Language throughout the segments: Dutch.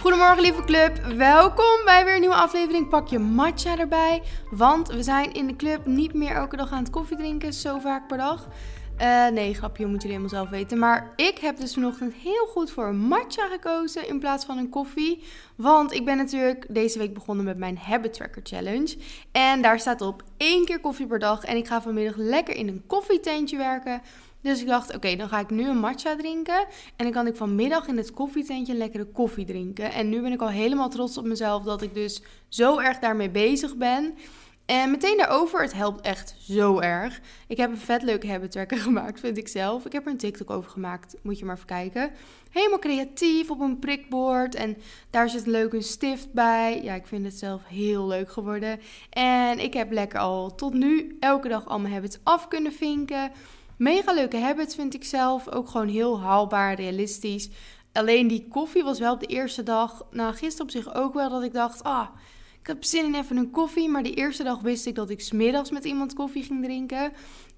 Goedemorgen lieve club, welkom bij weer een nieuwe aflevering. Pak je matcha erbij, want we zijn in de club niet meer elke dag aan het koffie drinken, zo vaak per dag. Uh, nee, grapje, moet jullie helemaal zelf weten. Maar ik heb dus vanochtend heel goed voor een matcha gekozen in plaats van een koffie. Want ik ben natuurlijk deze week begonnen met mijn Habit Tracker Challenge. En daar staat op één keer koffie per dag. En ik ga vanmiddag lekker in een koffietentje werken. Dus ik dacht, oké, dan ga ik nu een matcha drinken. En dan kan ik vanmiddag in het koffietentje lekkere koffie drinken. En nu ben ik al helemaal trots op mezelf dat ik dus zo erg daarmee bezig ben. En meteen daarover, het helpt echt zo erg. Ik heb een vet leuke habit tracker gemaakt, vind ik zelf. Ik heb er een TikTok over gemaakt, moet je maar even kijken. Helemaal creatief op een prikbord en daar zit leuk een stift bij. Ja, ik vind het zelf heel leuk geworden. En ik heb lekker al tot nu elke dag al mijn habits af kunnen vinken. Mega leuke habits vind ik zelf. Ook gewoon heel haalbaar, realistisch. Alleen die koffie was wel op de eerste dag. Nou, gisteren op zich ook wel dat ik dacht. Ah, ik heb zin in even een koffie. Maar de eerste dag wist ik dat ik smiddags met iemand koffie ging drinken.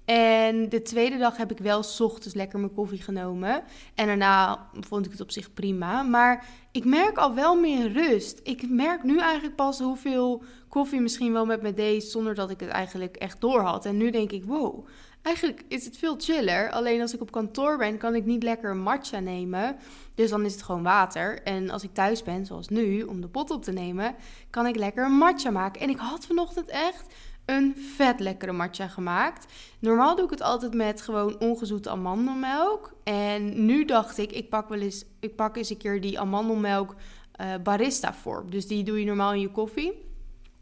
En de tweede dag heb ik wel s ochtends lekker mijn koffie genomen. En daarna vond ik het op zich prima. Maar ik merk al wel meer rust. Ik merk nu eigenlijk pas hoeveel koffie misschien wel met me deed. Zonder dat ik het eigenlijk echt door had. En nu denk ik, wow Eigenlijk is het veel chiller. Alleen als ik op kantoor ben, kan ik niet lekker matcha nemen. Dus dan is het gewoon water. En als ik thuis ben, zoals nu, om de pot op te nemen, kan ik lekker een matcha maken. En ik had vanochtend echt een vet lekkere matcha gemaakt. Normaal doe ik het altijd met gewoon ongezoete amandelmelk. En nu dacht ik, ik pak wel eens, ik pak eens een keer die amandelmelk uh, barista vorm. Dus die doe je normaal in je koffie.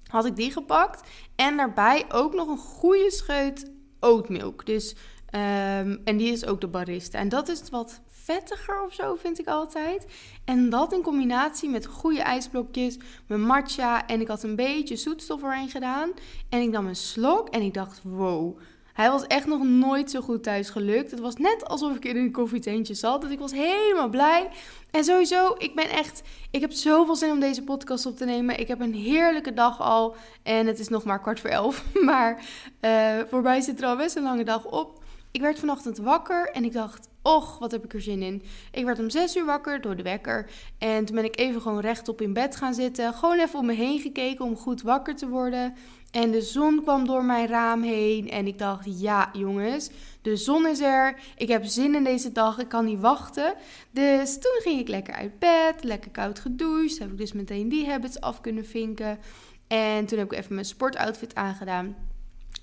Had ik die gepakt. En daarbij ook nog een goede scheut oatmilk. Dus, um, en die is ook de barista. En dat is wat vettiger of zo, vind ik altijd. En dat in combinatie met goede ijsblokjes, mijn matcha en ik had een beetje zoetstof erin gedaan. En ik nam een slok en ik dacht, wow, hij was echt nog nooit zo goed thuis gelukt. Het was net alsof ik in een koffietentje zat. Dus ik was helemaal blij. En sowieso, ik ben echt. Ik heb zoveel zin om deze podcast op te nemen. Ik heb een heerlijke dag al. En het is nog maar kwart voor elf. Maar uh, voor mij zit er al best een lange dag op. Ik werd vanochtend wakker en ik dacht, och, wat heb ik er zin in. Ik werd om zes uur wakker door de wekker. En toen ben ik even gewoon rechtop in bed gaan zitten. Gewoon even om me heen gekeken om goed wakker te worden. En de zon kwam door mijn raam heen. En ik dacht, ja jongens, de zon is er. Ik heb zin in deze dag. Ik kan niet wachten. Dus toen ging ik lekker uit bed. Lekker koud gedoucht. Heb ik dus meteen die habits af kunnen vinken. En toen heb ik even mijn sportoutfit aangedaan.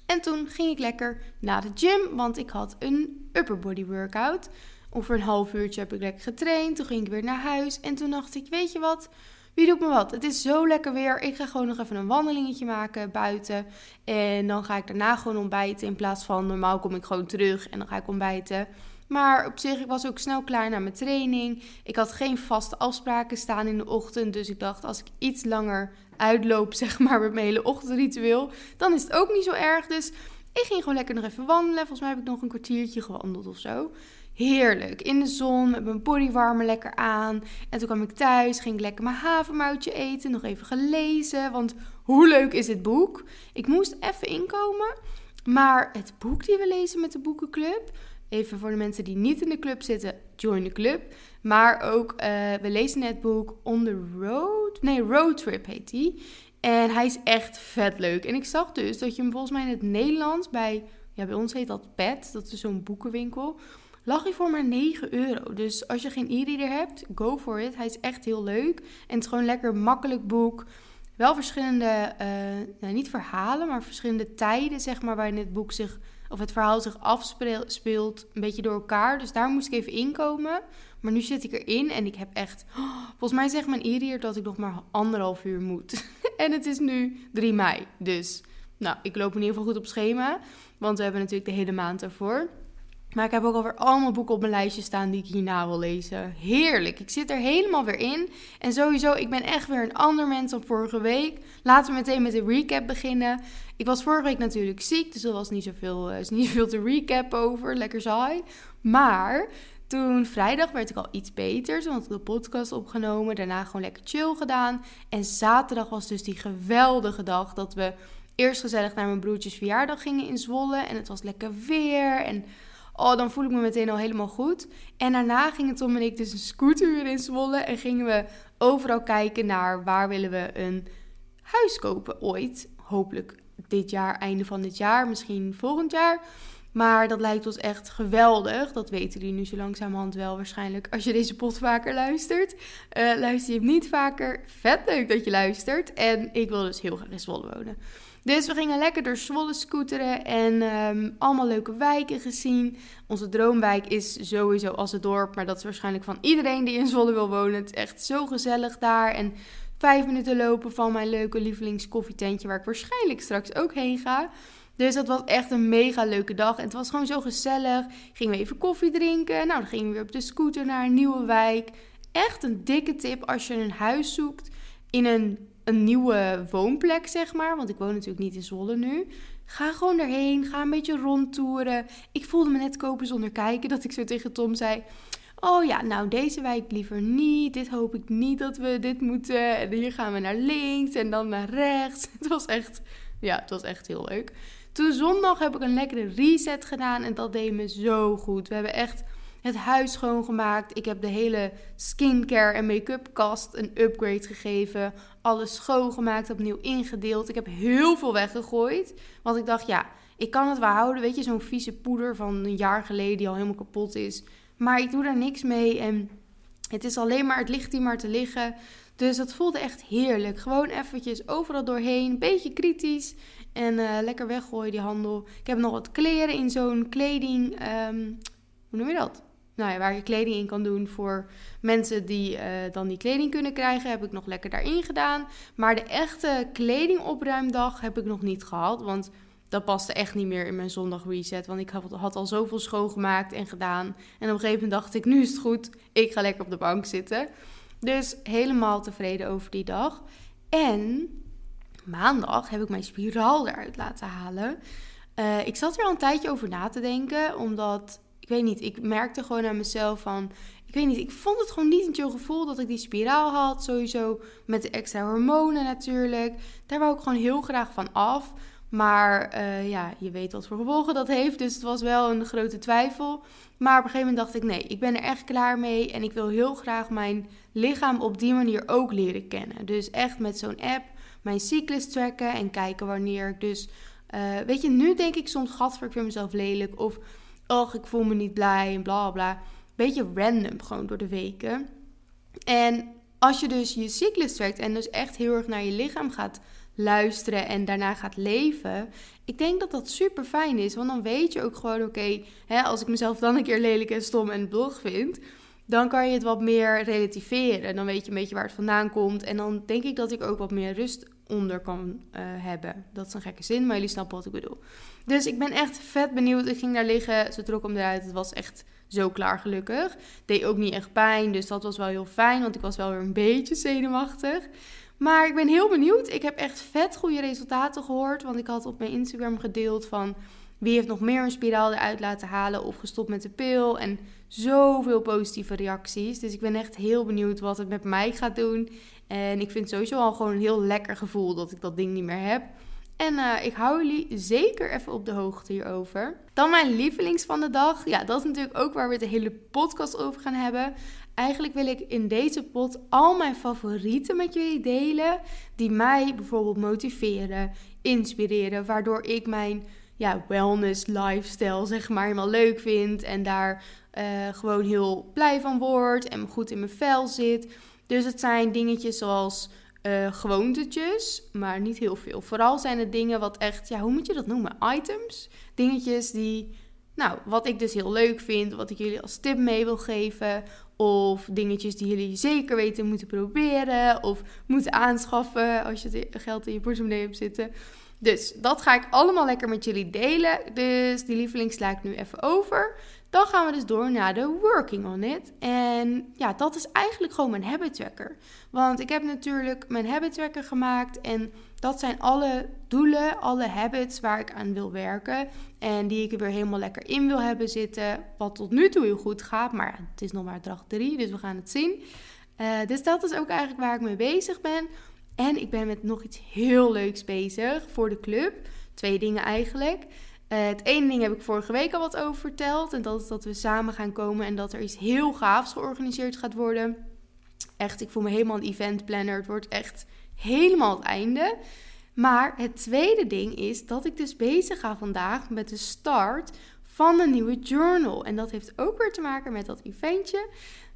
En toen ging ik lekker naar de gym. Want ik had een upper body workout. Over een half uurtje heb ik lekker getraind. Toen ging ik weer naar huis. En toen dacht ik, weet je wat... Wie doet me wat? Het is zo lekker weer. Ik ga gewoon nog even een wandelingetje maken buiten. En dan ga ik daarna gewoon ontbijten. In plaats van normaal kom ik gewoon terug en dan ga ik ontbijten. Maar op zich, ik was ook snel klaar naar mijn training. Ik had geen vaste afspraken staan in de ochtend. Dus ik dacht, als ik iets langer uitloop, zeg maar, met mijn hele ochtendritueel, dan is het ook niet zo erg. Dus ik ging gewoon lekker nog even wandelen. Volgens mij heb ik nog een kwartiertje gewandeld of zo. Heerlijk. In de zon, met mijn bodywarmer lekker aan. En toen kwam ik thuis, ging ik lekker mijn havermoutje eten. Nog even gelezen, want hoe leuk is het boek? Ik moest even inkomen. Maar het boek die we lezen met de boekenclub... Even voor de mensen die niet in de club zitten, join de club. Maar ook, uh, we lezen het boek On the Road. Nee, Road Trip heet die. En hij is echt vet leuk. En ik zag dus dat je hem volgens mij in het Nederlands bij... Ja, bij ons heet dat PET. Dat is zo'n boekenwinkel lag hij voor maar 9 euro. Dus als je geen e-reader hebt, go for it. Hij is echt heel leuk. En het is gewoon lekker makkelijk boek. Wel verschillende, uh, nou, niet verhalen, maar verschillende tijden, zeg maar, waarin het boek zich, of het verhaal zich afspeelt, een beetje door elkaar. Dus daar moest ik even inkomen. Maar nu zit ik erin en ik heb echt, volgens mij zegt mijn e-reader dat ik nog maar anderhalf uur moet. en het is nu 3 mei. Dus, nou, ik loop in ieder geval goed op schema. Want we hebben natuurlijk de hele maand ervoor. Maar ik heb ook alweer allemaal boeken op mijn lijstje staan die ik hierna wil lezen. Heerlijk. Ik zit er helemaal weer in. En sowieso, ik ben echt weer een ander mens dan vorige week. Laten we meteen met de recap beginnen. Ik was vorige week natuurlijk ziek, dus er was niet zoveel, uh, is niet zoveel te recap over. Lekker saai. Maar toen vrijdag werd ik al iets beter. Had ik de podcast opgenomen. Daarna gewoon lekker chill gedaan. En zaterdag was dus die geweldige dag dat we eerst gezellig naar mijn broertjes verjaardag gingen in Zwolle. En het was lekker weer. En oh, dan voel ik me meteen al helemaal goed. En daarna gingen Tom en ik dus een scooter in Zwolle en gingen we overal kijken naar waar willen we een huis kopen ooit. Hopelijk dit jaar, einde van dit jaar, misschien volgend jaar. Maar dat lijkt ons echt geweldig. Dat weten jullie nu zo langzamerhand wel waarschijnlijk. Als je deze pot vaker luistert. Uh, luister je hem niet vaker. Vet leuk dat je luistert. En ik wil dus heel graag in Zwolle wonen. Dus we gingen lekker door Zwolle scooteren en um, allemaal leuke wijken gezien. Onze droomwijk is sowieso als het dorp, maar dat is waarschijnlijk van iedereen die in Zwolle wil wonen. Het is echt zo gezellig daar en vijf minuten lopen van mijn leuke lievelingskoffietentje waar ik waarschijnlijk straks ook heen ga. Dus dat was echt een mega leuke dag. En het was gewoon zo gezellig. Gingen we even koffie drinken. Nou, dan gingen we weer op de scooter naar een nieuwe wijk. Echt een dikke tip als je een huis zoekt in een, een nieuwe woonplek, zeg maar. Want ik woon natuurlijk niet in Zwolle nu. Ga gewoon erheen. Ga een beetje rondtoeren. Ik voelde me net kopen zonder kijken. Dat ik zo tegen Tom zei. Oh ja, nou deze wijk liever niet. Dit hoop ik niet dat we dit moeten. En hier gaan we naar links en dan naar rechts. Het was echt, ja, het was echt heel leuk. Toen zondag heb ik een lekkere reset gedaan en dat deed me zo goed. We hebben echt het huis schoongemaakt. Ik heb de hele skincare en make-up kast een upgrade gegeven. Alles schoongemaakt, opnieuw ingedeeld. Ik heb heel veel weggegooid. Want ik dacht, ja, ik kan het wel houden. Weet je, zo'n vieze poeder van een jaar geleden die al helemaal kapot is. Maar ik doe daar niks mee en het is alleen maar, het ligt hier maar te liggen. Dus dat voelde echt heerlijk. Gewoon eventjes overal doorheen, beetje kritisch. En uh, lekker weggooien die handel. Ik heb nog wat kleren in zo'n kleding. Um, hoe noem je dat? Nou ja, waar je kleding in kan doen voor mensen die uh, dan die kleding kunnen krijgen, heb ik nog lekker daarin gedaan. Maar de echte kledingopruimdag heb ik nog niet gehad. Want dat paste echt niet meer in mijn zondag reset. Want ik had, al zoveel schoongemaakt en gedaan. En op een gegeven moment dacht ik, nu is het goed. Ik ga lekker op de bank zitten. Dus helemaal tevreden over die dag. En maandag heb ik mijn spiraal eruit laten halen. Uh, ik zat er al een tijdje over na te denken, omdat ik weet niet, ik merkte gewoon aan mezelf van, ik weet niet, ik vond het gewoon niet een chill gevoel dat ik die spiraal had, sowieso met de extra hormonen natuurlijk. Daar wou ik gewoon heel graag van af. Maar uh, ja, je weet wat voor gevolgen dat heeft. Dus het was wel een grote twijfel. Maar op een gegeven moment dacht ik: nee, ik ben er echt klaar mee. En ik wil heel graag mijn lichaam op die manier ook leren kennen. Dus echt met zo'n app mijn cyclus tracken en kijken wanneer ik dus... Uh, weet je, nu denk ik soms, gadver, ik vind mezelf lelijk. Of, och, ik voel me niet blij en bla bla. Beetje random gewoon door de weken. En als je dus je cyclus trackt en dus echt heel erg naar je lichaam gaat luisteren en daarna gaat leven. Ik denk dat dat super fijn is, want dan weet je ook gewoon: oké, okay, als ik mezelf dan een keer lelijk en stom en blog vind, dan kan je het wat meer relativeren. Dan weet je een beetje waar het vandaan komt. En dan denk ik dat ik ook wat meer rust onder kan uh, hebben. Dat is een gekke zin, maar jullie snappen wat ik bedoel. Dus ik ben echt vet benieuwd. Ik ging daar liggen, ze trok hem eruit. Het was echt zo klaar gelukkig. Deed ook niet echt pijn, dus dat was wel heel fijn. Want ik was wel weer een beetje zenuwachtig. Maar ik ben heel benieuwd. Ik heb echt vet goede resultaten gehoord. Want ik had op mijn Instagram gedeeld van... Wie heeft nog meer een spiraal eruit laten halen of gestopt met de pil? En zoveel positieve reacties. Dus ik ben echt heel benieuwd wat het met mij gaat doen. En ik vind sowieso al gewoon een heel lekker gevoel dat ik dat ding niet meer heb. En uh, ik hou jullie zeker even op de hoogte hierover. Dan mijn lievelings van de dag. Ja, dat is natuurlijk ook waar we de hele podcast over gaan hebben. Eigenlijk wil ik in deze pot al mijn favorieten met jullie delen. Die mij bijvoorbeeld motiveren, inspireren. Waardoor ik mijn ja, wellness lifestyle zeg maar helemaal leuk vind. En daar uh, gewoon heel blij van word. En goed in mijn vel zit. Dus het zijn dingetjes zoals uh, gewoontetjes, maar niet heel veel. Vooral zijn het dingen wat echt, ja, hoe moet je dat noemen? Items. Dingetjes die, nou, wat ik dus heel leuk vind, wat ik jullie als tip mee wil geven. Of dingetjes die jullie zeker weten moeten proberen of moeten aanschaffen als je geld in je portemonnee hebt zitten. Dus dat ga ik allemaal lekker met jullie delen. Dus die lieveling sla ik nu even over. Dan gaan we dus door naar de working on it. En ja, dat is eigenlijk gewoon mijn habit tracker. Want ik heb natuurlijk mijn habit tracker gemaakt. En dat zijn alle doelen, alle habits waar ik aan wil werken. En die ik er weer helemaal lekker in wil hebben zitten. Wat tot nu toe heel goed gaat. Maar het is nog maar dag 3, dus we gaan het zien. Uh, dus dat is ook eigenlijk waar ik mee bezig ben. En ik ben met nog iets heel leuks bezig voor de club. Twee dingen eigenlijk. Uh, het ene ding heb ik vorige week al wat over verteld. En dat is dat we samen gaan komen en dat er iets heel gaafs georganiseerd gaat worden. Echt, ik voel me helemaal een event planner. Het wordt echt helemaal het einde. Maar het tweede ding is dat ik dus bezig ga vandaag met de start van een nieuwe journal. En dat heeft ook weer te maken met dat eventje.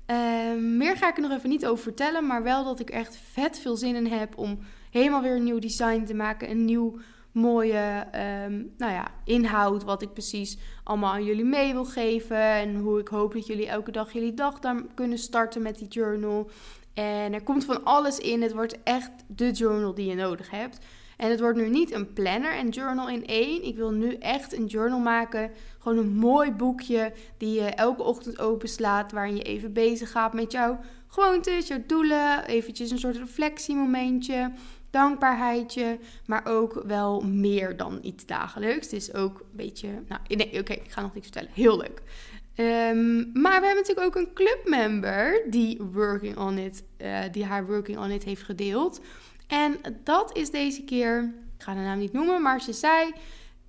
Uh, meer ga ik er nog even niet over vertellen, maar wel dat ik echt vet veel zin in heb om helemaal weer een nieuw design te maken. Een nieuw mooie um, nou ja, inhoud, wat ik precies allemaal aan jullie mee wil geven. En hoe ik hoop dat jullie elke dag jullie dag dan kunnen starten met die journal. En er komt van alles in. Het wordt echt de journal die je nodig hebt. En het wordt nu niet een planner en journal in één. Ik wil nu echt een journal maken. Gewoon een mooi boekje die je elke ochtend openslaat. Waarin je even bezig gaat met jouw gewoontes, jouw doelen. Eventjes een soort reflectiemomentje dankbaarheidje, maar ook wel meer dan iets dagelijks. Het is ook een beetje, nou nee, oké, ik ga nog niks vertellen. Heel leuk. Um, maar we hebben natuurlijk ook een clubmember die working on it, uh, die haar working on it heeft gedeeld. En dat is deze keer, ik ga de naam niet noemen, maar ze zei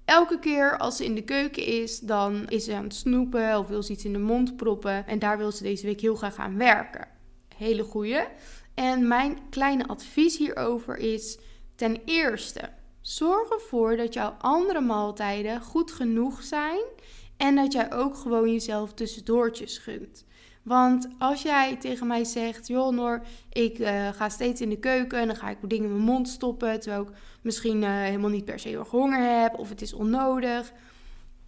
elke keer als ze in de keuken is, dan is ze aan het snoepen of wil ze iets in de mond proppen. En daar wil ze deze week heel graag aan werken. Hele goeie. En mijn kleine advies hierover is: ten eerste, zorg ervoor dat jouw andere maaltijden goed genoeg zijn en dat jij ook gewoon jezelf tussendoortjes gunt. Want als jij tegen mij zegt, joh Noor, ik uh, ga steeds in de keuken en dan ga ik dingen in mijn mond stoppen, terwijl ik misschien uh, helemaal niet per se heel erg honger heb of het is onnodig,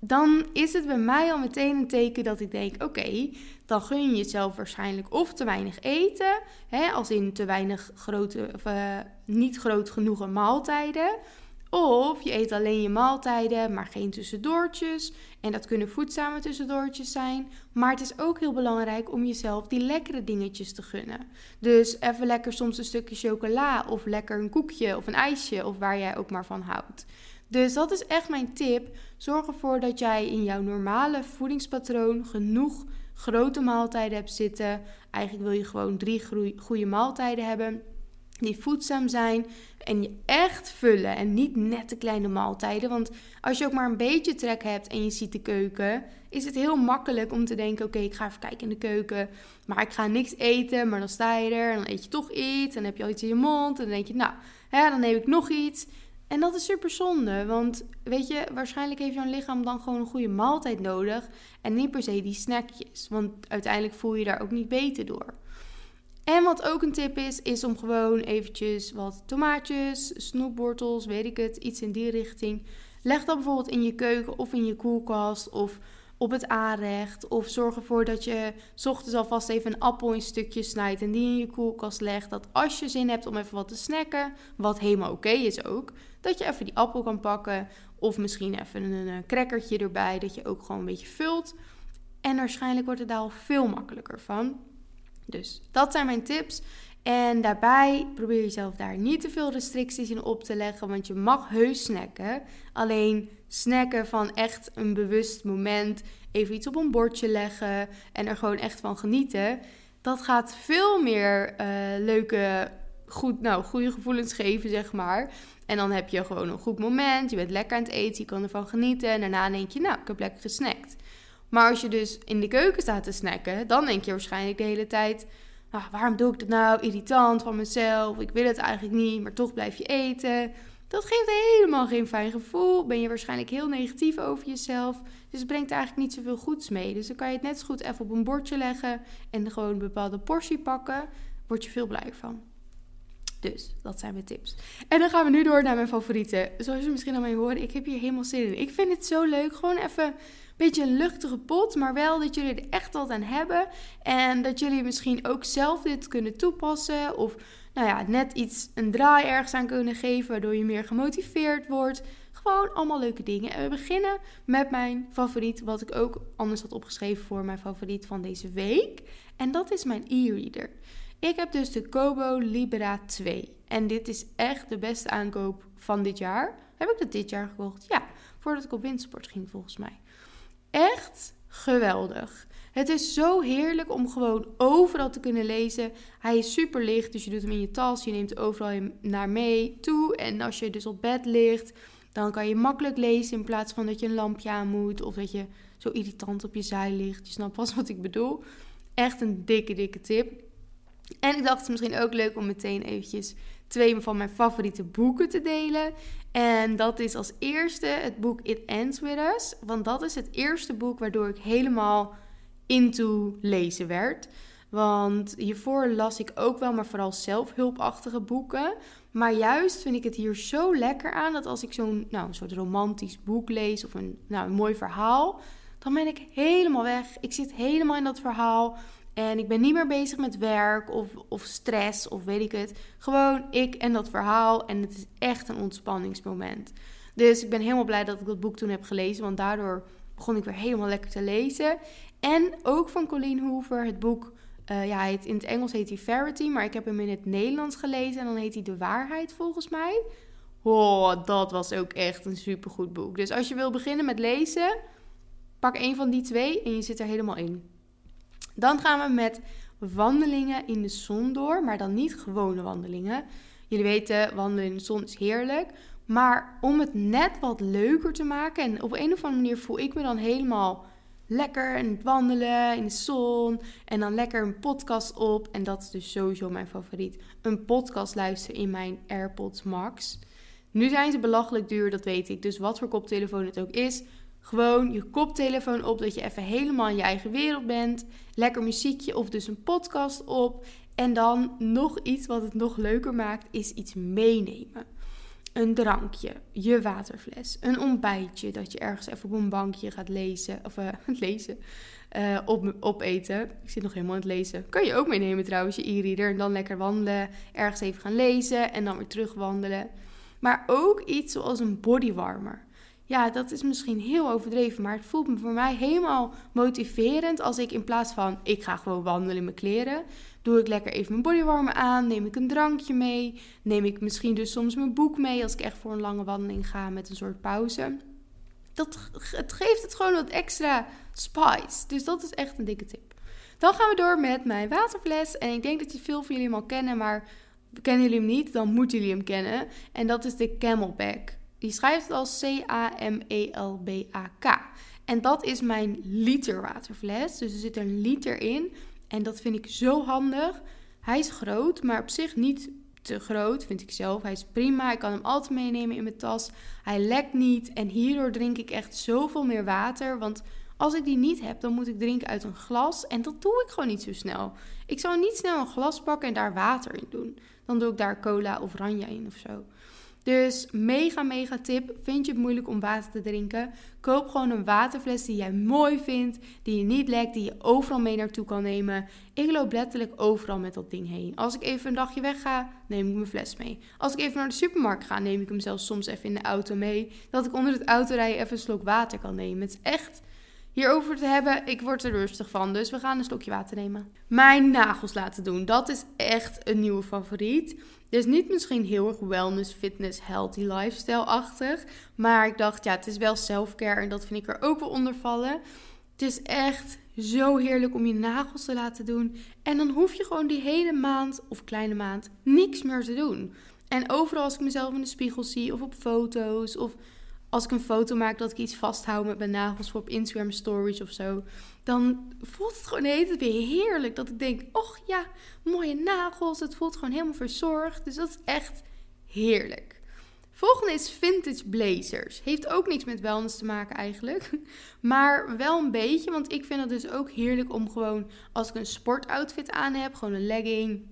dan is het bij mij al meteen een teken dat ik denk, oké, dan gun je jezelf waarschijnlijk of te weinig eten, hè, als in te weinig grote, of uh, niet groot genoeg maaltijden. Of je eet alleen je maaltijden, maar geen tussendoortjes. En dat kunnen voedzame tussendoortjes zijn. Maar het is ook heel belangrijk om jezelf die lekkere dingetjes te gunnen. Dus even lekker soms een stukje chocola of lekker een koekje of een ijsje of waar jij ook maar van houdt. Dus dat is echt mijn tip. Zorg ervoor dat jij in jouw normale voedingspatroon genoeg grote maaltijden hebt zitten. Eigenlijk wil je gewoon drie goede maaltijden hebben die voedzaam zijn en je echt vullen en niet nette kleine maaltijden. Want als je ook maar een beetje trek hebt en je ziet de keuken, is het heel makkelijk om te denken: oké, ik ga even kijken in de keuken, maar ik ga niks eten. Maar dan sta je er en dan eet je toch iets en dan heb je al iets in je mond en dan denk je: nou, hè, dan neem ik nog iets. En dat is super zonde, want weet je, waarschijnlijk heeft jouw lichaam dan gewoon een goede maaltijd nodig en niet per se die snackjes, want uiteindelijk voel je daar ook niet beter door. En wat ook een tip is, is om gewoon eventjes wat tomaatjes, snoepwortels, weet ik het, iets in die richting. Leg dat bijvoorbeeld in je keuken of in je koelkast of op het aanrecht. Of zorg ervoor dat je s ochtends alvast even een appel in stukjes snijdt en die in je koelkast legt. Dat als je zin hebt om even wat te snacken, wat helemaal oké is ook, dat je even die appel kan pakken. Of misschien even een, een crackertje erbij, dat je ook gewoon een beetje vult. En waarschijnlijk wordt het daar al veel makkelijker van. Dus dat zijn mijn tips. En daarbij probeer jezelf daar niet te veel restricties in op te leggen, want je mag heus snacken. Alleen snacken van echt een bewust moment, even iets op een bordje leggen en er gewoon echt van genieten. Dat gaat veel meer uh, leuke, goed, nou, goede gevoelens geven, zeg maar. En dan heb je gewoon een goed moment, je bent lekker aan het eten, je kan ervan genieten. En daarna denk je, nou, ik heb lekker gesnackt. Maar als je dus in de keuken staat te snacken, dan denk je waarschijnlijk de hele tijd: ah, waarom doe ik dat nou? Irritant van mezelf. Ik wil het eigenlijk niet, maar toch blijf je eten. Dat geeft helemaal geen fijn gevoel. Ben je waarschijnlijk heel negatief over jezelf. Dus het brengt eigenlijk niet zoveel goeds mee. Dus dan kan je het net zo goed even op een bordje leggen en gewoon een bepaalde portie pakken. Word je veel blijer van. Dus dat zijn mijn tips. En dan gaan we nu door naar mijn favorieten. Zoals je misschien al mee horen, ik heb hier helemaal zin in. Ik vind het zo leuk. Gewoon even een beetje een luchtige pot, maar wel dat jullie er echt wat aan hebben. En dat jullie misschien ook zelf dit kunnen toepassen. Of nou ja, net iets een draai ergens aan kunnen geven, waardoor je meer gemotiveerd wordt. Gewoon allemaal leuke dingen. En we beginnen met mijn favoriet, wat ik ook anders had opgeschreven voor mijn favoriet van deze week. En dat is mijn e-reader. Ik heb dus de Kobo Libera 2. En dit is echt de beste aankoop van dit jaar. Heb ik dat dit jaar gekocht? Ja, voordat ik op windsport ging volgens mij. Echt geweldig. Het is zo heerlijk om gewoon overal te kunnen lezen. Hij is super licht, dus je doet hem in je tas. Je neemt overal naar mee toe. En als je dus op bed ligt, Dan kan je makkelijk lezen in plaats van dat je een lampje aan moet of dat je zo irritant op je zij ligt. Je snapt pas wat ik bedoel. Echt een dikke, dikke tip. En ik dacht het is misschien ook leuk om meteen eventjes twee van mijn favoriete boeken te delen. En dat is als eerste het boek It Ends With Us. Want dat is het eerste boek waardoor ik helemaal into lezen werd. Want hiervoor las ik ook wel, maar vooral zelfhulpachtige boeken. Maar juist vind ik het hier zo lekker aan dat als ik zo'n nou, soort romantisch boek lees of een, nou, een mooi verhaal, dan ben ik helemaal weg. Ik zit helemaal in dat verhaal. En ik ben niet meer bezig met werk of, of stress of weet ik het. Gewoon ik en dat verhaal. En het is echt een ontspanningsmoment. Dus ik ben helemaal blij dat ik dat boek toen heb gelezen. Want daardoor begon ik weer helemaal lekker te lezen. En ook van Colleen Hoover, het boek. Uh, ja, in het Engels heet hij Verity, maar ik heb hem in het Nederlands gelezen. En dan heet hij De Waarheid volgens mij. Oh, dat was ook echt een supergoed boek. Dus als je wil beginnen met lezen, pak een van die twee en je zit er helemaal in. Dan gaan we met wandelingen in de zon door, maar dan niet gewone wandelingen. Jullie weten, wandelen in de zon is heerlijk. Maar om het net wat leuker te maken, en op een of andere manier voel ik me dan helemaal lekker in het wandelen in de zon. En dan lekker een podcast op. En dat is dus sowieso mijn favoriet. Een podcast luisteren in mijn AirPods Max. Nu zijn ze belachelijk duur, dat weet ik. Dus wat voor koptelefoon het ook is, gewoon je koptelefoon op, dat je even helemaal in je eigen wereld bent. Lekker muziekje of dus een podcast op. En dan nog iets wat het nog leuker maakt, is iets meenemen. Een drankje, je waterfles, een ontbijtje dat je ergens even op een bankje gaat lezen. Of uh, lezen, uh, op, opeten. Ik zit nog helemaal aan het lezen. Kan je ook meenemen trouwens, je e-reader. En dan lekker wandelen, ergens even gaan lezen en dan weer terug wandelen. Maar ook iets zoals een bodywarmer. Ja, dat is misschien heel overdreven, maar het voelt me voor mij helemaal motiverend als ik in plaats van ik ga gewoon wandelen in mijn kleren, doe ik lekker even mijn bodywarmer aan, neem ik een drankje mee, neem ik misschien dus soms mijn boek mee als ik echt voor een lange wandeling ga met een soort pauze. Dat, het geeft het gewoon wat extra spice. Dus dat is echt een dikke tip. Dan gaan we door met mijn waterfles. En ik denk dat je veel van jullie hem al kennen, maar kennen jullie hem niet, dan moeten jullie hem kennen. En dat is de Camelback. Die schrijft het als C-A-M-E-L-B-A-K. En dat is mijn liter waterfles. Dus er zit een liter in. En dat vind ik zo handig. Hij is groot, maar op zich niet te groot, vind ik zelf. Hij is prima. Ik kan hem altijd meenemen in mijn tas. Hij lekt niet. En hierdoor drink ik echt zoveel meer water. Want als ik die niet heb, dan moet ik drinken uit een glas. En dat doe ik gewoon niet zo snel. Ik zou niet snel een glas pakken en daar water in doen. Dan doe ik daar cola of ranja in of zo. Dus mega, mega tip. Vind je het moeilijk om water te drinken? Koop gewoon een waterfles die jij mooi vindt, die je niet lekt, die je overal mee naartoe kan nemen. Ik loop letterlijk overal met dat ding heen. Als ik even een dagje weg ga, neem ik mijn fles mee. Als ik even naar de supermarkt ga, neem ik hem zelfs soms even in de auto mee. Dat ik onder het autorijden even een slok water kan nemen. Het is echt hierover te hebben. Ik word er rustig van, dus we gaan een slokje water nemen. Mijn nagels laten doen, dat is echt een nieuwe favoriet. Dus niet misschien heel erg wellness, fitness, healthy lifestyle-achtig. Maar ik dacht, ja, het is wel self-care en dat vind ik er ook wel onder vallen. Het is echt zo heerlijk om je nagels te laten doen. En dan hoef je gewoon die hele maand, of kleine maand, niks meer te doen. En overal als ik mezelf in de spiegel zie, of op foto's, of als ik een foto maak dat ik iets vasthoud met mijn nagels voor op Instagram stories of zo, dan voelt het gewoon het weer heerlijk. Dat ik denk, och ja, mooie nagels. Het voelt gewoon helemaal verzorgd. Dus dat is echt heerlijk. Volgende is vintage blazers. Heeft ook niks met wellness te maken eigenlijk. Maar wel een beetje, want ik vind het dus ook heerlijk om gewoon als ik een sportoutfit aan heb, gewoon een legging,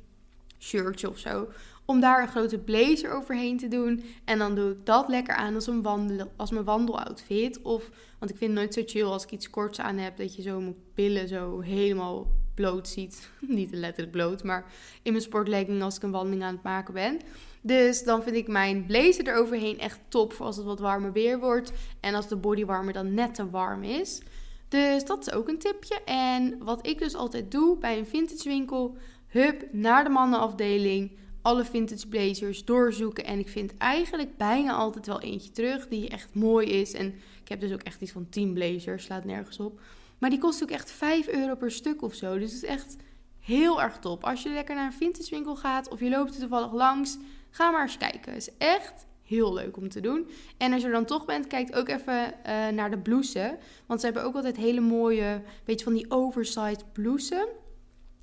shirtje of zo, om daar een grote blazer overheen te doen. En dan doe ik dat lekker aan als, een wandel, als mijn wandeloutfit. Of, want ik vind het nooit zo chill als ik iets korts aan heb, dat je zo mijn billen zo helemaal bloot ziet. Niet letterlijk bloot, maar in mijn sportlegging als ik een wandeling aan het maken ben. Dus dan vind ik mijn blazer eroverheen echt top voor als het wat warmer weer wordt. En als de bodywarmer dan net te warm is. Dus dat is ook een tipje. En wat ik dus altijd doe bij een vintage winkel, hup naar de mannenafdeling alle vintage blazers doorzoeken. En ik vind eigenlijk bijna altijd wel eentje terug die echt mooi is. En ik heb dus ook echt iets van 10 blazers, slaat nergens op. Maar die kost ook echt 5 euro per stuk of zo. Dus het is echt heel erg top. Als je lekker naar een vintage winkel gaat of je loopt er toevallig langs, ga maar eens kijken. Het is echt heel leuk om te doen. En als je er dan toch bent, kijk ook even eh, naar de blouses. Want ze hebben ook altijd hele mooie, beetje van die oversized blouses.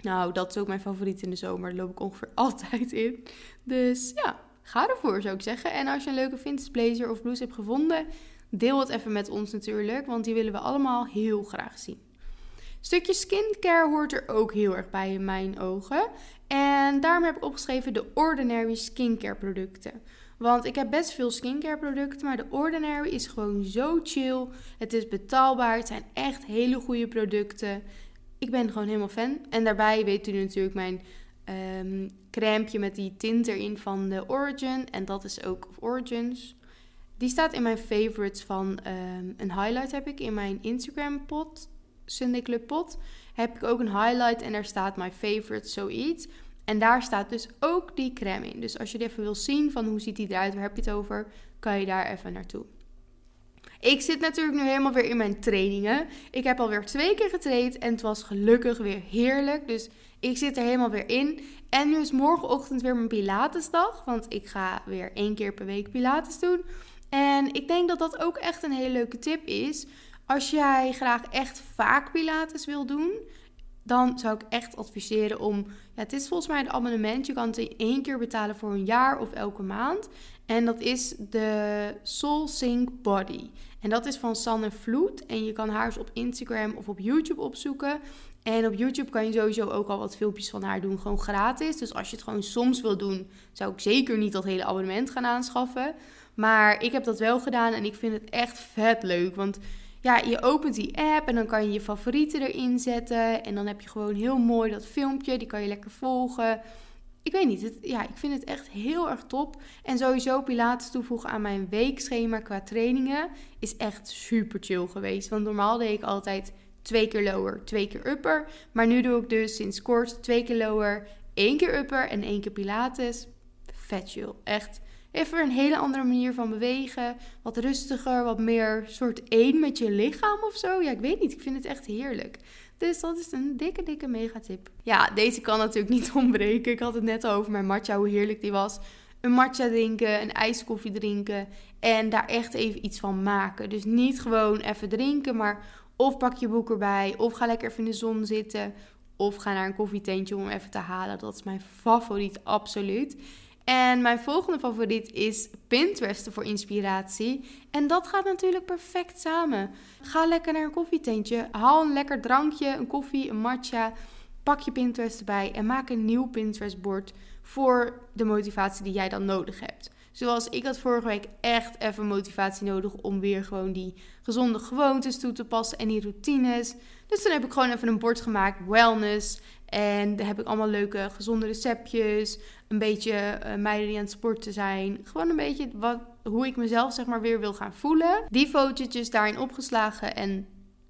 Nou, dat is ook mijn favoriet in de zomer. Daar loop ik ongeveer altijd in. Dus ja, ga ervoor zou ik zeggen. En als je een leuke vintage blazer of blouse hebt gevonden, deel het even met ons natuurlijk. Want die willen we allemaal heel graag zien. Stukje skincare hoort er ook heel erg bij in mijn ogen. En daarom heb ik opgeschreven de Ordinary skincare producten. Want ik heb best veel skincare producten, maar de Ordinary is gewoon zo chill. Het is betaalbaar, het zijn echt hele goede producten. Ik ben gewoon helemaal fan. En daarbij weet u natuurlijk mijn um, crèmeje met die tint erin van de Origin. En dat is ook Origins. Die staat in mijn favorites van um, een highlight heb ik in mijn Instagram pot. Sunday pot. Heb ik ook een highlight en daar staat my favorite zoiets. En daar staat dus ook die crème in. Dus als je even wil zien van hoe ziet die eruit, waar heb je het over, kan je daar even naartoe. Ik zit natuurlijk nu helemaal weer in mijn trainingen. Ik heb alweer twee keer getraind en het was gelukkig weer heerlijk. Dus ik zit er helemaal weer in. En nu is morgenochtend weer mijn Pilatesdag. Want ik ga weer één keer per week Pilates doen. En ik denk dat dat ook echt een hele leuke tip is. Als jij graag echt vaak Pilates wil doen, dan zou ik echt adviseren om. Ja, het is volgens mij een abonnement. Je kan het in één keer betalen voor een jaar of elke maand. En dat is de Soul Sync Body. En dat is van Sanne Vloed. En je kan haar eens op Instagram of op YouTube opzoeken. En op YouTube kan je sowieso ook al wat filmpjes van haar doen, gewoon gratis. Dus als je het gewoon soms wil doen, zou ik zeker niet dat hele abonnement gaan aanschaffen. Maar ik heb dat wel gedaan en ik vind het echt vet leuk. Want ja, je opent die app en dan kan je je favorieten erin zetten. En dan heb je gewoon heel mooi dat filmpje, die kan je lekker volgen. Ik weet niet, het, ja, ik vind het echt heel erg top. En sowieso Pilates toevoegen aan mijn weekschema qua trainingen is echt super chill geweest. Want normaal deed ik altijd twee keer lower, twee keer upper. Maar nu doe ik dus sinds kort twee keer lower, één keer upper en één keer Pilates. Vet chill, echt Even een hele andere manier van bewegen. Wat rustiger, wat meer soort één met je lichaam of zo. Ja, ik weet niet. Ik vind het echt heerlijk. Dus dat is een dikke, dikke megatip. Ja, deze kan natuurlijk niet ontbreken. Ik had het net over mijn matcha, hoe heerlijk die was. Een matcha drinken, een ijskoffie drinken. En daar echt even iets van maken. Dus niet gewoon even drinken, maar of pak je boek erbij. Of ga lekker even in de zon zitten. Of ga naar een koffietentje om even te halen. Dat is mijn favoriet, absoluut. En mijn volgende favoriet is Pinterest voor inspiratie. En dat gaat natuurlijk perfect samen. Ga lekker naar een koffietentje, haal een lekker drankje, een koffie, een matcha. Pak je Pinterest erbij en maak een nieuw Pinterest-bord voor de motivatie die jij dan nodig hebt. Zoals ik had vorige week echt even motivatie nodig om weer gewoon die gezonde gewoontes toe te passen en die routines. Dus dan heb ik gewoon even een bord gemaakt, wellness. En daar heb ik allemaal leuke gezonde receptjes. Een beetje uh, meiden die aan het sporten zijn. Gewoon een beetje wat, hoe ik mezelf zeg maar weer wil gaan voelen. Die fotootjes daarin opgeslagen en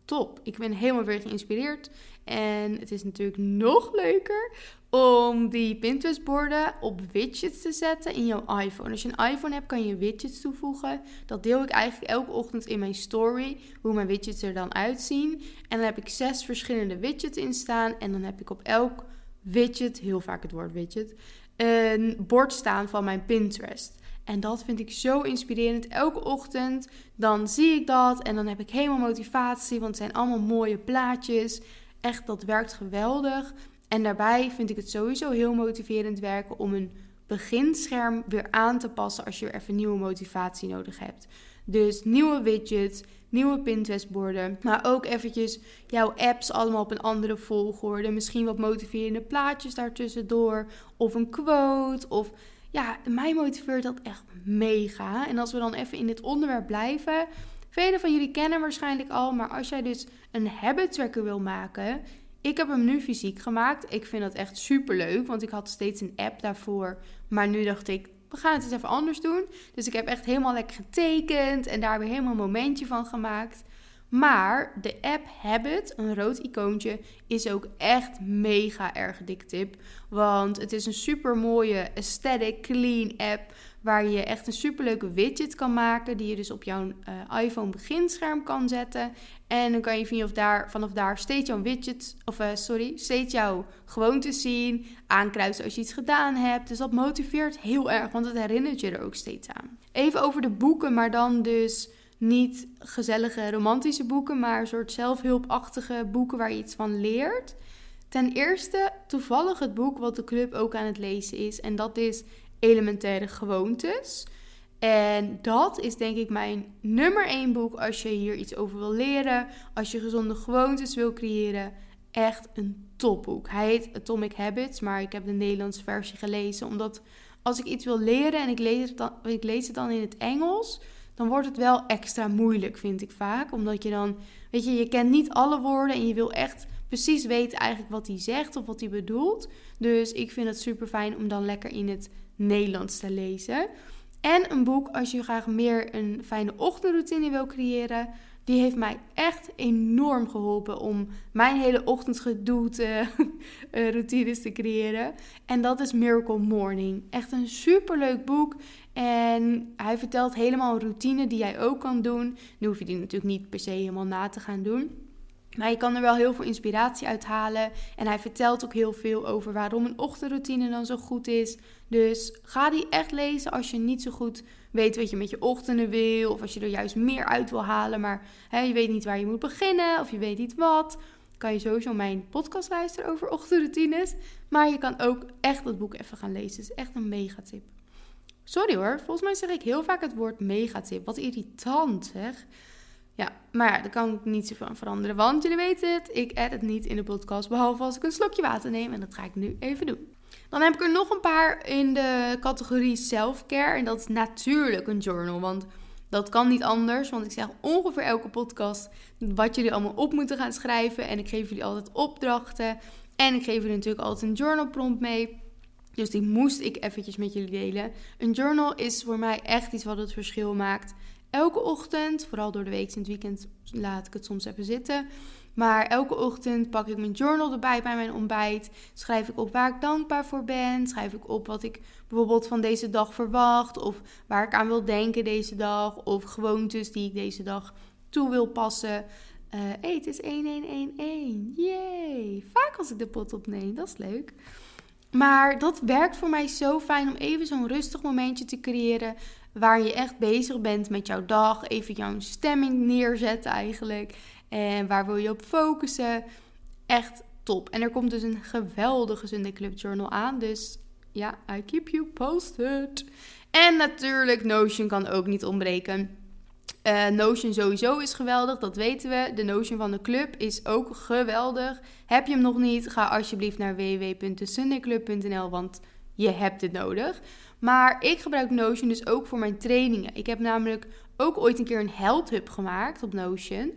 top. Ik ben helemaal weer geïnspireerd. En het is natuurlijk nog leuker om die Pinterest-borden op widgets te zetten in jouw iPhone. Als je een iPhone hebt, kan je widgets toevoegen. Dat deel ik eigenlijk elke ochtend in mijn story, hoe mijn widgets er dan uitzien. En dan heb ik zes verschillende widgets in staan. En dan heb ik op elk widget, heel vaak het woord widget, een bord staan van mijn Pinterest. En dat vind ik zo inspirerend. Elke ochtend dan zie ik dat en dan heb ik helemaal motivatie, want het zijn allemaal mooie plaatjes. Echt, dat werkt geweldig. En daarbij vind ik het sowieso heel motiverend werken om een beginscherm weer aan te passen als je weer even nieuwe motivatie nodig hebt. Dus nieuwe widgets, nieuwe Pinterest-borden, maar ook eventjes jouw apps allemaal op een andere volgorde. Misschien wat motiverende plaatjes daartussendoor of een quote of ja, mij motiveert dat echt mega. En als we dan even in dit onderwerp blijven, velen van jullie kennen waarschijnlijk al, maar als jij dus een habit tracker wil maken, ik heb hem nu fysiek gemaakt. Ik vind dat echt super leuk, want ik had steeds een app daarvoor. Maar nu dacht ik, we gaan het eens even anders doen. Dus ik heb echt helemaal lekker getekend en daar weer helemaal een momentje van gemaakt. Maar de app Habit, een rood icoontje, is ook echt mega erg dik tip. Want het is een super mooie aesthetic, clean app. Waar je echt een superleuke widget kan maken. Die je dus op jouw uh, iPhone beginscherm kan zetten. En dan kan je vanaf daar, vanaf daar steeds jouw widget, of uh, sorry, steeds jouw gewoontes zien. Aankruisen als je iets gedaan hebt. Dus dat motiveert heel erg, want het herinnert je er ook steeds aan. Even over de boeken, maar dan dus niet gezellige romantische boeken, maar een soort zelfhulpachtige boeken waar je iets van leert. Ten eerste toevallig het boek wat de club ook aan het lezen is. En dat is Elementaire Gewoontes. En dat is denk ik mijn nummer één boek als je hier iets over wil leren. Als je gezonde gewoontes wil creëren. Echt een topboek. Hij heet Atomic Habits, maar ik heb de Nederlandse versie gelezen. Omdat als ik iets wil leren en ik lees het dan, ik lees het dan in het Engels dan wordt het wel extra moeilijk, vind ik vaak. Omdat je dan, weet je, je kent niet alle woorden en je wil echt precies weten eigenlijk wat hij zegt of wat hij bedoelt. Dus ik vind het super fijn om dan lekker in het Nederlands te lezen. En een boek als je graag meer een fijne ochtendroutine wil creëren. Die heeft mij echt enorm geholpen om mijn hele ochtendgedoe te, uh, routines te creëren. En dat is Miracle Morning. Echt een superleuk boek. En hij vertelt helemaal een routine die jij ook kan doen. Nu hoef je die natuurlijk niet per se helemaal na te gaan doen. Maar je kan er wel heel veel inspiratie uit halen. En hij vertelt ook heel veel over waarom een ochtendroutine dan zo goed is. Dus ga die echt lezen als je niet zo goed weet wat je met je ochtenden wil. Of als je er juist meer uit wil halen. Maar hè, je weet niet waar je moet beginnen. Of je weet niet wat. Kan je sowieso mijn podcast luisteren over ochtendroutines. Maar je kan ook echt dat boek even gaan lezen. Het is echt een mega tip. Sorry hoor, volgens mij zeg ik heel vaak het woord megatip. Wat irritant zeg. Ja, maar ja, daar kan ik niet zoveel aan veranderen. Want jullie weten het, ik edit niet in de podcast. Behalve als ik een slokje water neem. En dat ga ik nu even doen. Dan heb ik er nog een paar in de categorie self-care. En dat is natuurlijk een journal. Want dat kan niet anders. Want ik zeg ongeveer elke podcast wat jullie allemaal op moeten gaan schrijven. En ik geef jullie altijd opdrachten. En ik geef jullie natuurlijk altijd een journal prompt mee. Dus die moest ik eventjes met jullie delen. Een journal is voor mij echt iets wat het verschil maakt. Elke ochtend, vooral door de week in het weekend laat ik het soms even zitten. Maar elke ochtend pak ik mijn journal erbij bij mijn ontbijt. Schrijf ik op waar ik dankbaar voor ben. Schrijf ik op wat ik bijvoorbeeld van deze dag verwacht. Of waar ik aan wil denken deze dag. Of gewoontes die ik deze dag toe wil passen. Uh, hey, het is 1111. Yay! Vaak als ik de pot opneem, dat is leuk. Maar dat werkt voor mij zo fijn om even zo'n rustig momentje te creëren. Waar je echt bezig bent met jouw dag. Even jouw stemming neerzetten eigenlijk. En waar wil je op focussen. Echt top. En er komt dus een geweldige Sunday Club Journal aan. Dus ja, I keep you posted. En natuurlijk, Notion kan ook niet ontbreken. Uh, Notion sowieso is geweldig, dat weten we. De Notion van de club is ook geweldig. Heb je hem nog niet? Ga alsjeblieft naar www.sundayclub.nl, want je hebt het nodig. Maar ik gebruik Notion dus ook voor mijn trainingen. Ik heb namelijk ook ooit een keer een Health Hub gemaakt op Notion.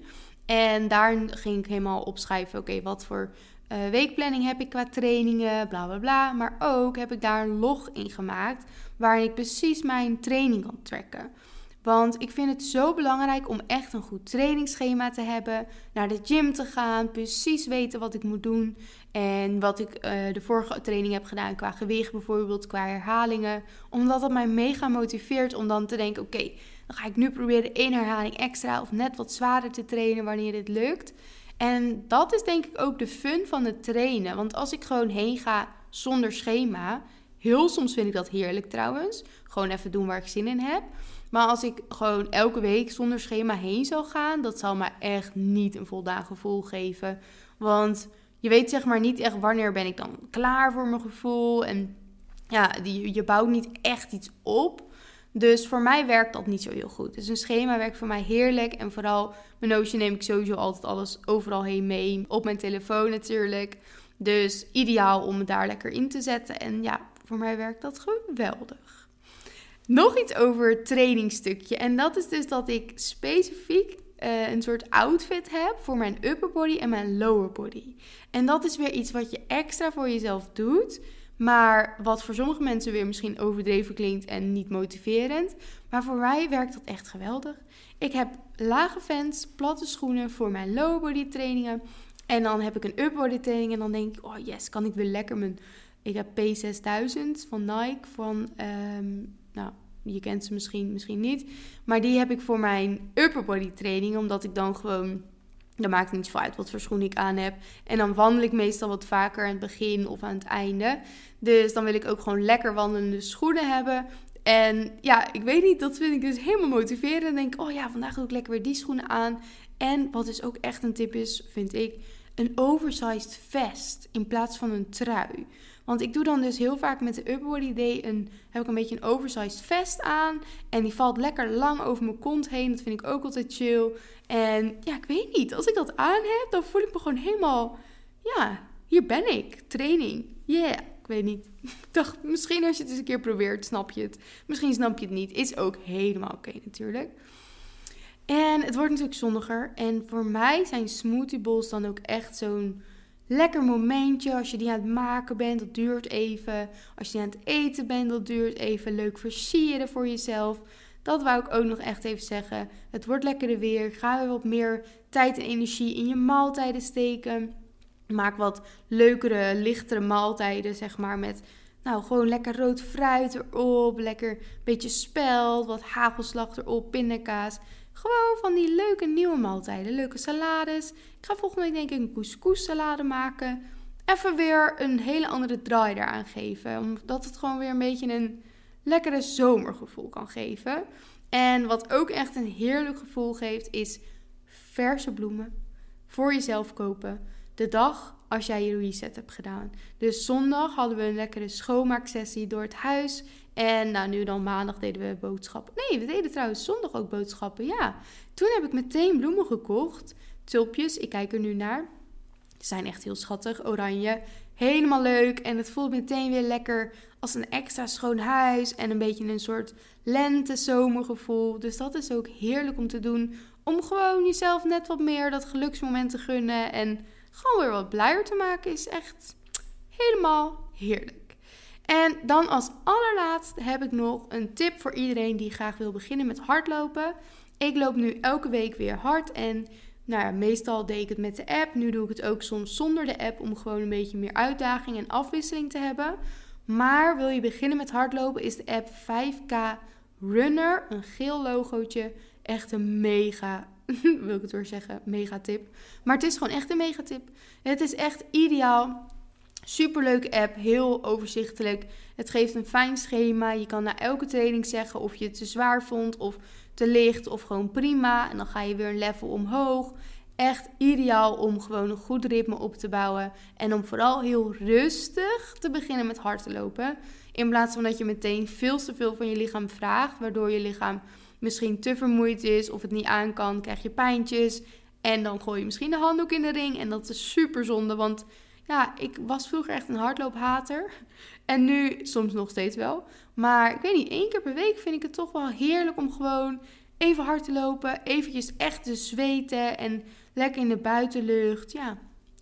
En daar ging ik helemaal opschrijven, oké, wat voor uh, weekplanning heb ik qua trainingen, bla bla bla. Maar ook heb ik daar een log in gemaakt waarin ik precies mijn training kan tracken. Want ik vind het zo belangrijk om echt een goed trainingsschema te hebben. Naar de gym te gaan, precies weten wat ik moet doen. En wat ik uh, de vorige training heb gedaan qua gewicht bijvoorbeeld, qua herhalingen. Omdat dat mij mega motiveert om dan te denken, oké, dan ga ik nu proberen één herhaling extra of net wat zwaarder te trainen wanneer dit lukt. En dat is denk ik ook de fun van het trainen. Want als ik gewoon heen ga zonder schema, heel soms vind ik dat heerlijk trouwens. Gewoon even doen waar ik zin in heb. Maar als ik gewoon elke week zonder schema heen zou gaan, dat zal me echt niet een voldaan gevoel geven. Want je weet zeg maar niet echt wanneer ben ik dan klaar voor mijn gevoel. En ja, je bouwt niet echt iets op. Dus voor mij werkt dat niet zo heel goed. Dus een schema werkt voor mij heerlijk. En vooral mijn Notion neem ik sowieso altijd alles overal heen mee. Op mijn telefoon natuurlijk. Dus ideaal om het daar lekker in te zetten. En ja, voor mij werkt dat geweldig. Nog iets over het trainingstukje. En dat is dus dat ik specifiek uh, een soort outfit heb voor mijn upper body en mijn lower body. En dat is weer iets wat je extra voor jezelf doet. Maar wat voor sommige mensen weer misschien overdreven klinkt en niet motiverend. Maar voor mij werkt dat echt geweldig. Ik heb lage vents, platte schoenen voor mijn low body trainingen. En dan heb ik een upper body training en dan denk ik, oh yes, kan ik weer lekker mijn... Ik heb P6000 van Nike, van, ehm, nou, je kent ze misschien, misschien niet. Maar die heb ik voor mijn upper body training, omdat ik dan gewoon dan maakt niet zoveel uit wat voor schoen ik aan heb. En dan wandel ik meestal wat vaker aan het begin of aan het einde. Dus dan wil ik ook gewoon lekker wandelende schoenen hebben. En ja, ik weet niet, dat vind ik dus helemaal motiverend. En denk, oh ja, vandaag doe ik lekker weer die schoenen aan. En wat dus ook echt een tip is, vind ik, een oversized vest in plaats van een trui. Want ik doe dan dus heel vaak met de Upbody Day een, heb ik een beetje een oversized vest aan. En die valt lekker lang over mijn kont heen. Dat vind ik ook altijd chill. En ja, ik weet niet. Als ik dat aan heb, dan voel ik me gewoon helemaal... Ja, hier ben ik. Training. Yeah. Ik weet niet. Ik dacht, misschien als je het eens een keer probeert, snap je het. Misschien snap je het niet. Is ook helemaal oké natuurlijk. En het wordt natuurlijk zonniger. En voor mij zijn smoothie bowls dan ook echt zo'n lekker momentje. Als je die aan het maken bent, dat duurt even. Als je die aan het eten bent, dat duurt even. Leuk versieren voor jezelf. Dat wou ik ook nog echt even zeggen. Het wordt lekkerder weer. Ga weer wat meer tijd en energie in je maaltijden steken. Maak wat leukere, lichtere maaltijden, zeg maar. Met nou, gewoon lekker rood fruit erop. Lekker beetje spelt. Wat hagelslag erop. Pindakaas. Gewoon van die leuke nieuwe maaltijden. Leuke salades. Ik ga volgende week denk ik een couscous salade maken. Even weer een hele andere draai eraan geven. Omdat het gewoon weer een beetje een lekkere zomergevoel kan geven. En wat ook echt een heerlijk gevoel geeft, is verse bloemen voor jezelf kopen. De dag als jij je reset hebt gedaan. Dus zondag hadden we een lekkere schoonmaaksessie door het huis. En nou, nu dan maandag deden we boodschappen. Nee, we deden trouwens zondag ook boodschappen. Ja, toen heb ik meteen bloemen gekocht. Tulpjes, ik kijk er nu naar. Ze zijn echt heel schattig, oranje. Helemaal leuk. En het voelt meteen weer lekker als een extra schoon huis. En een beetje een soort lente-zomergevoel. Dus dat is ook heerlijk om te doen. Om gewoon jezelf net wat meer dat geluksmoment te gunnen. En gewoon weer wat blijer te maken. Is echt helemaal heerlijk. En dan als allerlaatste heb ik nog een tip voor iedereen die graag wil beginnen met hardlopen. Ik loop nu elke week weer hard en nou ja, meestal deed ik het met de app. Nu doe ik het ook soms zonder de app om gewoon een beetje meer uitdaging en afwisseling te hebben. Maar wil je beginnen met hardlopen, is de app 5K Runner, een geel logootje, echt een mega, wil ik het weer zeggen, mega tip. Maar het is gewoon echt een mega tip. Het is echt ideaal Superleuke app, heel overzichtelijk. Het geeft een fijn schema. Je kan na elke training zeggen of je het te zwaar vond of te licht of gewoon prima. En dan ga je weer een level omhoog. Echt ideaal om gewoon een goed ritme op te bouwen. En om vooral heel rustig te beginnen met hard te lopen. In plaats van dat je meteen veel te veel van je lichaam vraagt. Waardoor je lichaam misschien te vermoeid is of het niet aan kan. Krijg je pijntjes. En dan gooi je misschien de handdoek in de ring. En dat is super zonde. Want ja, ik was vroeger echt een hardloophater. En nu soms nog steeds wel. Maar ik weet niet, één keer per week vind ik het toch wel heerlijk om gewoon even hard te lopen. Eventjes echt te zweten en lekker in de buitenlucht. Ja,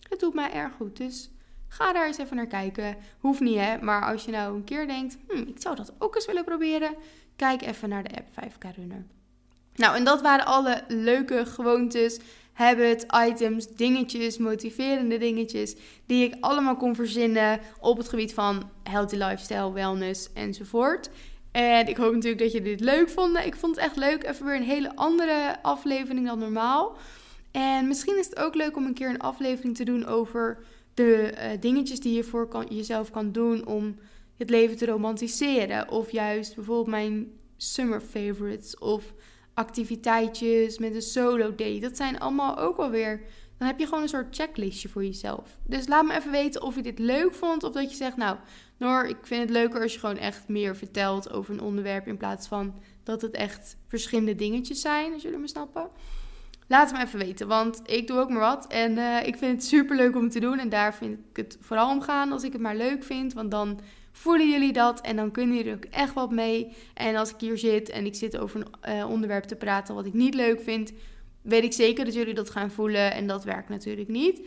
het doet mij erg goed. Dus ga daar eens even naar kijken. Hoeft niet hè, maar als je nou een keer denkt, hm, ik zou dat ook eens willen proberen. Kijk even naar de app 5K Runner. Nou, en dat waren alle leuke gewoontes habit, items, dingetjes, motiverende dingetjes die ik allemaal kon verzinnen op het gebied van healthy lifestyle, wellness enzovoort. En ik hoop natuurlijk dat je dit leuk vond. Ik vond het echt leuk. Even weer een hele andere aflevering dan normaal. En misschien is het ook leuk om een keer een aflevering te doen over de uh, dingetjes die je voor kan, jezelf kan doen om het leven te romantiseren. Of juist bijvoorbeeld mijn summer favorites. Of activiteitjes, met een solo date. Dat zijn allemaal ook wel weer. Dan heb je gewoon een soort checklistje voor jezelf. Dus laat me even weten of je dit leuk vond. Of dat je zegt, nou, Noor, ik vind het leuker als je gewoon echt meer vertelt over een onderwerp. In plaats van dat het echt verschillende dingetjes zijn, als jullie me snappen. Laat me even weten, want ik doe ook maar wat. En uh, ik vind het super leuk om te doen. En daar vind ik het vooral om gaan als ik het maar leuk vind. Want dan voelen jullie dat en dan kunnen jullie er ook echt wat mee. En als ik hier zit en ik zit over een uh, onderwerp te praten wat ik niet leuk vind, weet ik zeker dat jullie dat gaan voelen en dat werkt natuurlijk niet.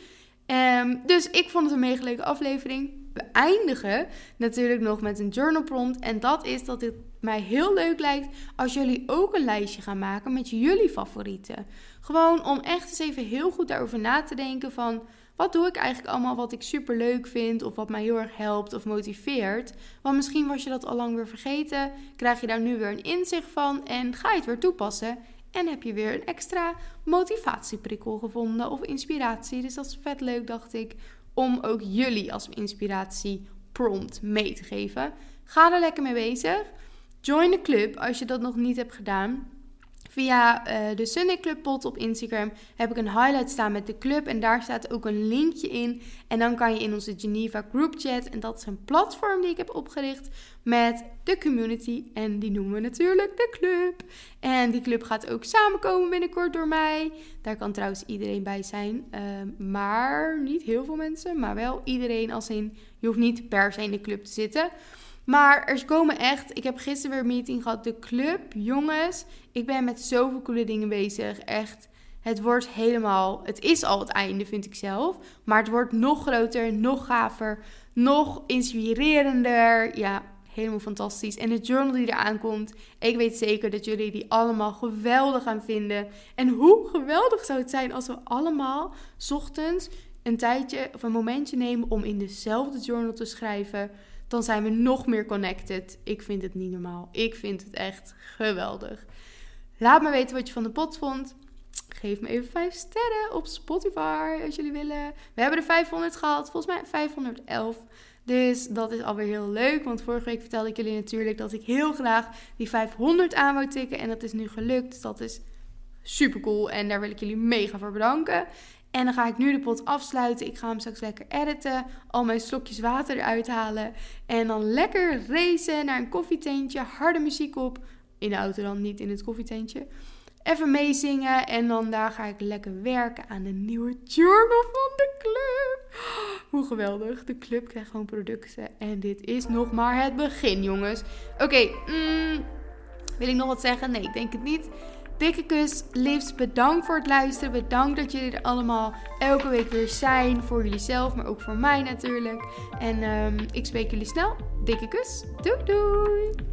Ehm, dus ik vond het een mega leuke aflevering. We eindigen natuurlijk nog met een journal prompt. En dat is dat het mij heel leuk lijkt als jullie ook een lijstje gaan maken met jullie favorieten. Gewoon om echt eens even heel goed daarover na te denken van... Wat doe ik eigenlijk allemaal wat ik super leuk vind of wat mij heel erg helpt of motiveert? Want misschien was je dat al lang weer vergeten, krijg je daar nu weer een inzicht van en ga je het weer toepassen. En heb je weer een extra motivatieprikkel gevonden of inspiratie. Dus dat is vet leuk, dacht ik, om ook jullie als inspiratie prompt mee te geven. Ga er lekker mee bezig. Join de club als je dat nog niet hebt gedaan. Via uh, de Sunday Club pot op Instagram heb ik een highlight staan met de club. En daar staat ook een linkje in. En dan kan je in onze Geneva Group Chat. En dat is een platform die ik heb opgericht met de community. En die noemen we natuurlijk de club. En die club gaat ook samenkomen binnenkort door mij. Daar kan trouwens iedereen bij zijn. Uh, maar niet heel veel mensen. Maar wel iedereen als in... Je hoeft niet per se in de club te zitten. Maar er komen echt. Ik heb gisteren weer een meeting gehad. De club, jongens. Ik ben met zoveel coole dingen bezig. Echt. Het wordt helemaal. Het is al het einde, vind ik zelf. Maar het wordt nog groter, nog gaver, nog inspirerender. Ja, helemaal fantastisch. En de journal die eraan komt. Ik weet zeker dat jullie die allemaal geweldig gaan vinden. En hoe geweldig zou het zijn als we allemaal ochtends een tijdje of een momentje nemen om in dezelfde journal te schrijven dan zijn we nog meer connected. Ik vind het niet normaal. Ik vind het echt geweldig. Laat me weten wat je van de pot vond. Geef me even 5 sterren op Spotify als jullie willen. We hebben de 500 gehad, volgens mij 511. Dus dat is alweer heel leuk. Want vorige week vertelde ik jullie natuurlijk dat ik heel graag die 500 aan wou tikken. En dat is nu gelukt. Dus dat is super cool. En daar wil ik jullie mega voor bedanken. En dan ga ik nu de pot afsluiten. Ik ga hem straks lekker editen. Al mijn slokjes water eruit halen. En dan lekker racen naar een koffietentje. Harde muziek op. In de auto dan, niet in het koffietentje. Even meezingen. En dan daar ga ik lekker werken aan de nieuwe journal van de club. Hoe geweldig. De club krijgt gewoon producten. En dit is nog maar het begin, jongens. Oké, mm, wil ik nog wat zeggen? Nee, ik denk het niet. Dikke kus, liefst bedankt voor het luisteren. Bedankt dat jullie er allemaal elke week weer zijn. Voor jullie zelf, maar ook voor mij natuurlijk. En um, ik spreek jullie snel. Dikke kus. Doei doei.